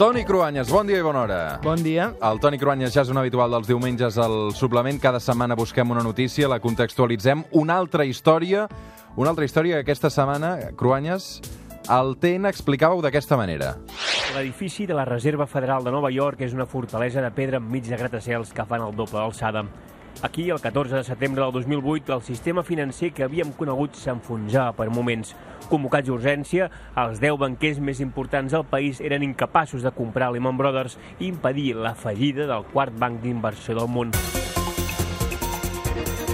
Toni Cruanyes, bon dia i bona hora. Bon dia. El Toni Cruanyes ja és un habitual dels diumenges al suplement. Cada setmana busquem una notícia, la contextualitzem. Una altra història, una altra història que aquesta setmana, Cruanyes, el TN explicava-ho d'aquesta manera. L'edifici de la Reserva Federal de Nova York és una fortalesa de pedra enmig de gratacels que fan el doble d'alçada. Aquí, el 14 de setembre del 2008, el sistema financer que havíem conegut s'enfonsava per moments. Convocats d'urgència, els 10 banquers més importants del país eren incapaços de comprar Lehman Brothers i impedir la fallida del quart banc d'inversió del món.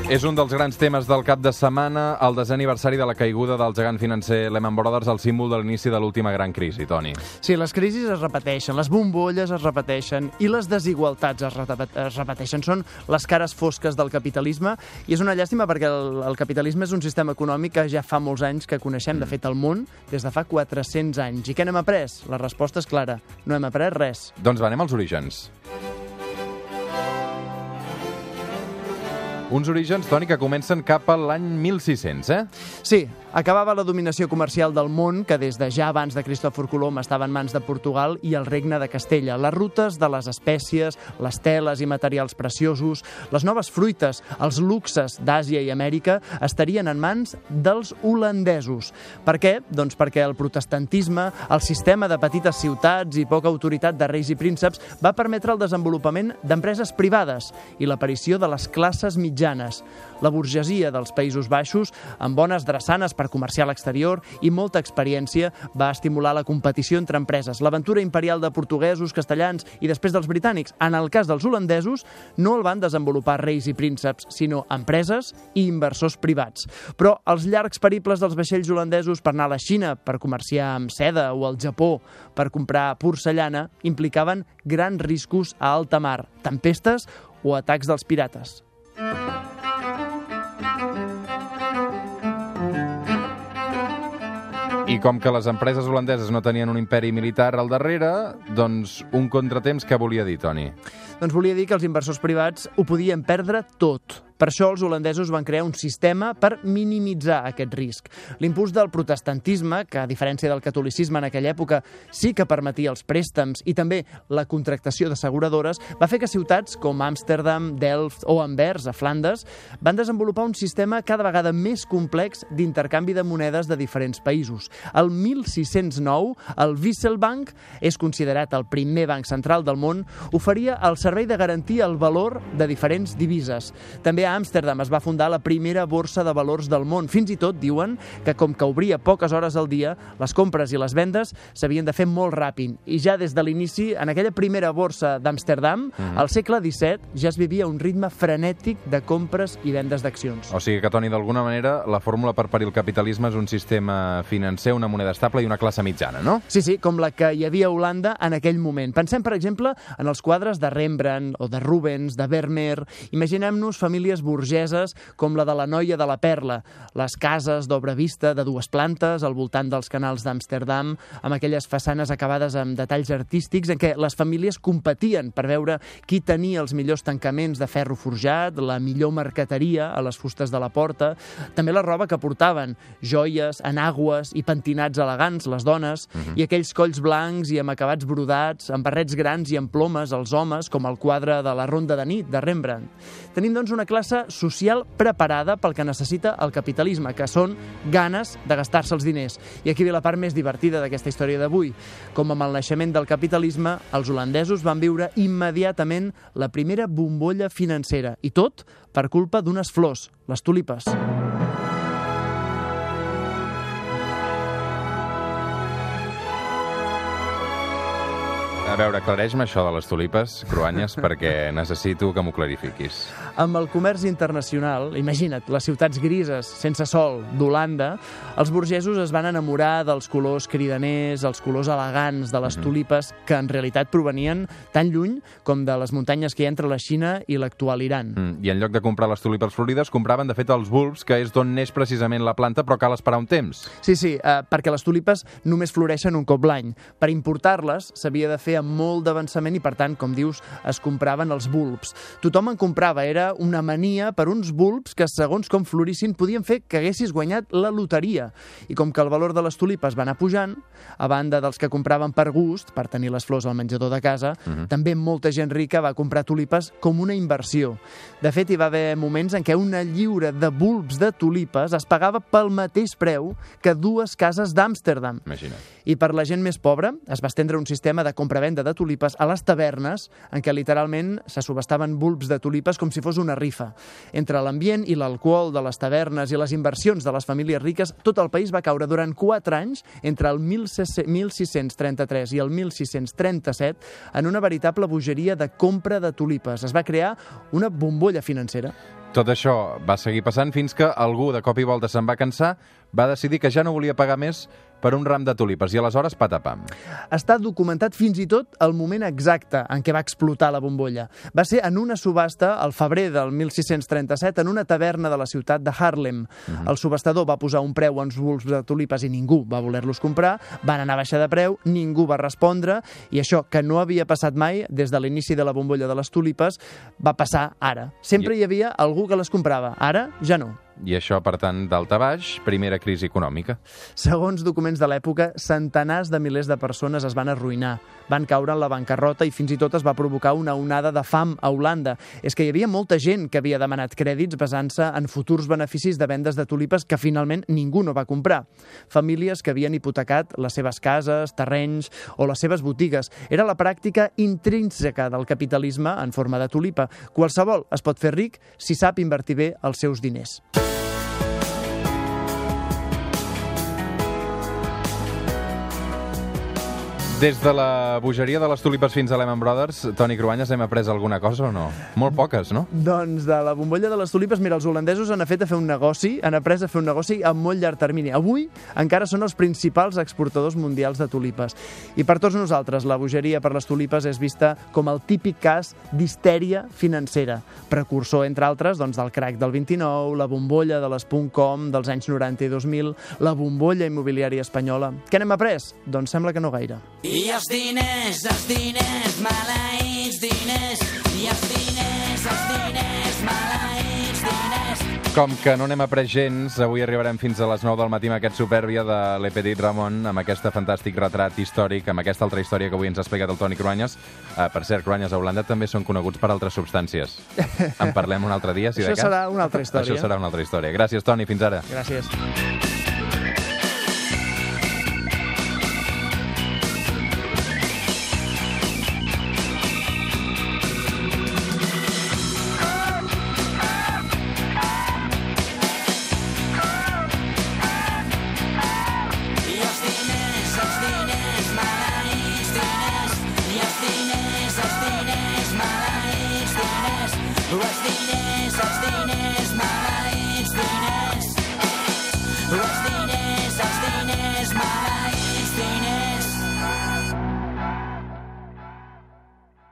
És un dels grans temes del cap de setmana, el desè aniversari de la caiguda del gegant financer Lehman Brothers, el símbol de l'inici de l'última gran crisi, Toni. Sí, les crisis es repeteixen, les bombolles es repeteixen i les desigualtats es, es repeteixen. Són les cares fosques del capitalisme i és una llàstima perquè el, el capitalisme és un sistema econòmic que ja fa molts anys que coneixem, de fet, el món des de fa 400 anys. I què n'hem après? La resposta és clara. No hem après res. Doncs va, anem als orígens. Uns orígens, Toni, que comencen cap a l'any 1600, eh? Sí, acabava la dominació comercial del món, que des de ja abans de Cristòfor Colom estava en mans de Portugal i el regne de Castella. Les rutes de les espècies, les teles i materials preciosos, les noves fruites, els luxes d'Àsia i Amèrica estarien en mans dels holandesos. Per què? Doncs perquè el protestantisme, el sistema de petites ciutats i poca autoritat de reis i prínceps va permetre el desenvolupament d'empreses privades i l'aparició de les classes mitjanes mitjanes. La burgesia dels Països Baixos, amb bones drassanes per comerciar a l'exterior i molta experiència, va estimular la competició entre empreses, l'aventura imperial de portuguesos, castellans i després dels britànics. En el cas dels holandesos, no el van desenvolupar reis i prínceps, sinó empreses i inversors privats. Però els llargs periples dels vaixells holandesos per anar a la Xina per comerciar amb seda o al Japó per comprar porcellana implicaven grans riscos a alta mar, tempestes o atacs dels pirates. Com que les empreses holandeses no tenien un imperi militar al darrere, doncs un contratemps que volia dir, Toni? Doncs volia dir que els inversors privats ho podien perdre tot. Per això els holandesos van crear un sistema per minimitzar aquest risc. L'impuls del protestantisme, que a diferència del catolicisme en aquella època sí que permetia els préstecs i també la contractació d'asseguradores, va fer que ciutats com Amsterdam, Delft o Anvers, a Flandes, van desenvolupar un sistema cada vegada més complex d'intercanvi de monedes de diferents països. El 1609, el Wisselbank és considerat el primer banc central del món, oferia el servei de garantir el valor de diferents divises. També a Amsterdam es va fundar la primera borsa de valors del món. Fins i tot diuen que com que obria poques hores al dia, les compres i les vendes s'havien de fer molt ràpid. I ja des de l'inici, en aquella primera borsa d'Amsterdam, mm -hmm. al segle XVII ja es vivia un ritme frenètic de compres i vendes d'accions. O sigui que, Toni, d'alguna manera, la fórmula per parir el capitalisme és un sistema financer, una moneda estable i una classe mitjana, no? Sí, sí, com la que hi havia a Holanda en aquell moment. Pensem, per exemple, en els quadres de Rembrandt o de Rubens, de Vermeer. Imaginem-nos famílies famílies burgeses com la de la noia de la Perla, les cases d'obra vista de dues plantes al voltant dels canals d'Amsterdam, amb aquelles façanes acabades amb detalls artístics en què les famílies competien per veure qui tenia els millors tancaments de ferro forjat, la millor marqueteria a les fustes de la porta, també la roba que portaven, joies, enagües i pentinats elegants, les dones, uh -huh. i aquells colls blancs i amb acabats brodats, amb barrets grans i amb plomes, els homes, com el quadre de la Ronda de nit, de Rembrandt. Tenim, doncs, una classe classe social preparada pel que necessita el capitalisme, que són ganes de gastar-se els diners. I aquí ve la part més divertida d'aquesta història d'avui. Com amb el naixement del capitalisme, els holandesos van viure immediatament la primera bombolla financera, i tot per culpa d'unes flors, les tulipes. A veure, aclareix-me això de les tulipes, Cruanyes, perquè necessito que m'ho clarifiquis. Amb el comerç internacional, imagina't, les ciutats grises, sense sol, d'Holanda, els burgesos es van enamorar dels colors cridaners, els colors elegants de les mm -hmm. tulipes, que en realitat provenien tan lluny com de les muntanyes que hi ha entre la Xina i l'actual Iran. Mm, I en lloc de comprar les tulipes florides, compraven, de fet, els bulbs, que és d'on neix precisament la planta, però cal esperar un temps. Sí, sí, eh, perquè les tulipes només floreixen un cop l'any. Per importar-les s'havia de fer amb molt d'avançament i, per tant, com dius, es compraven els bulbs. Tothom en comprava, era una mania per uns bulbs que, segons com florissin, podien fer que haguessis guanyat la loteria. I com que el valor de les tulipes va anar pujant, a banda dels que compraven per gust, per tenir les flors al menjador de casa, uh -huh. també molta gent rica va comprar tulipes com una inversió. De fet, hi va haver moments en què una lliura de bulbs de tulipes es pagava pel mateix preu que dues cases d'Amsterdam. I per la gent més pobra es va estendre un sistema de compra-venda de tulipes a les tavernes en què literalment se subastaven bulbs de tulipes com si fos una rifa. Entre l'ambient i l'alcohol de les tavernes i les inversions de les famílies riques, tot el país va caure durant 4 anys, entre el 1633 i el 1637, en una veritable bogeria de compra de tulipes. Es va crear una bombolla financera. Tot això va seguir passant fins que algú de cop i volta se'n va cansar, va decidir que ja no volia pagar més per un ram de tulipes i aleshores patapam. Està documentat fins i tot el moment exacte en què va explotar la bombolla. Va ser en una subhasta al febrer del 1637 en una taverna de la ciutat de Harlem. Uh -huh. El subhastador va posar un preu a uns bulbs de tulipes i ningú va voler-los comprar, van anar a baixar de preu, ningú va respondre i això, que no havia passat mai des de l'inici de la bombolla de les tulipes, va passar ara. Sempre I... hi havia algú que les comprava, ara ja no. I això, per tant, d'alta baix, primera crisi econòmica. Segons documents de l'època, centenars de milers de persones es van arruïnar, van caure en la bancarrota i fins i tot es va provocar una onada de fam a Holanda. És que hi havia molta gent que havia demanat crèdits basant-se en futurs beneficis de vendes de tulipes que finalment ningú no va comprar. Famílies que havien hipotecat les seves cases, terrenys o les seves botigues. Era la pràctica intrínseca del capitalisme en forma de tulipa. Qualsevol es pot fer ric si sap invertir bé els seus diners. Des de la bogeria de les tulipes fins a Lehman Brothers, Toni Cruanyes, hem après alguna cosa o no? Molt poques, no? Doncs de la bombolla de les tulipes, mira, els holandesos han fet a fer un negoci, han après a fer un negoci a molt llarg termini. Avui encara són els principals exportadors mundials de tulipes. I per tots nosaltres, la bogeria per les tulipes és vista com el típic cas d'histèria financera, precursor, entre altres, doncs, del crack del 29, la bombolla de les .com dels anys 90 i 2000, la bombolla immobiliària espanyola. Què n'hem après? Doncs sembla que no gaire. I els diners, els diners, maleïts diners. I els diners, els diners, maleïts diners. Com que no anem a pres gens, avui arribarem fins a les 9 del matí amb aquest Supèrbia de Le Petit Ramon, amb aquest fantàstic retrat històric, amb aquesta altra història que avui ens ha explicat el Toni Cruanyes. Uh, per cert, Cruanyes a Holanda també són coneguts per altres substàncies. en parlem un altre dia, si Això de cas. serà una altra història. Això serà una altra història. Gràcies, Toni. Fins ara. Gràcies.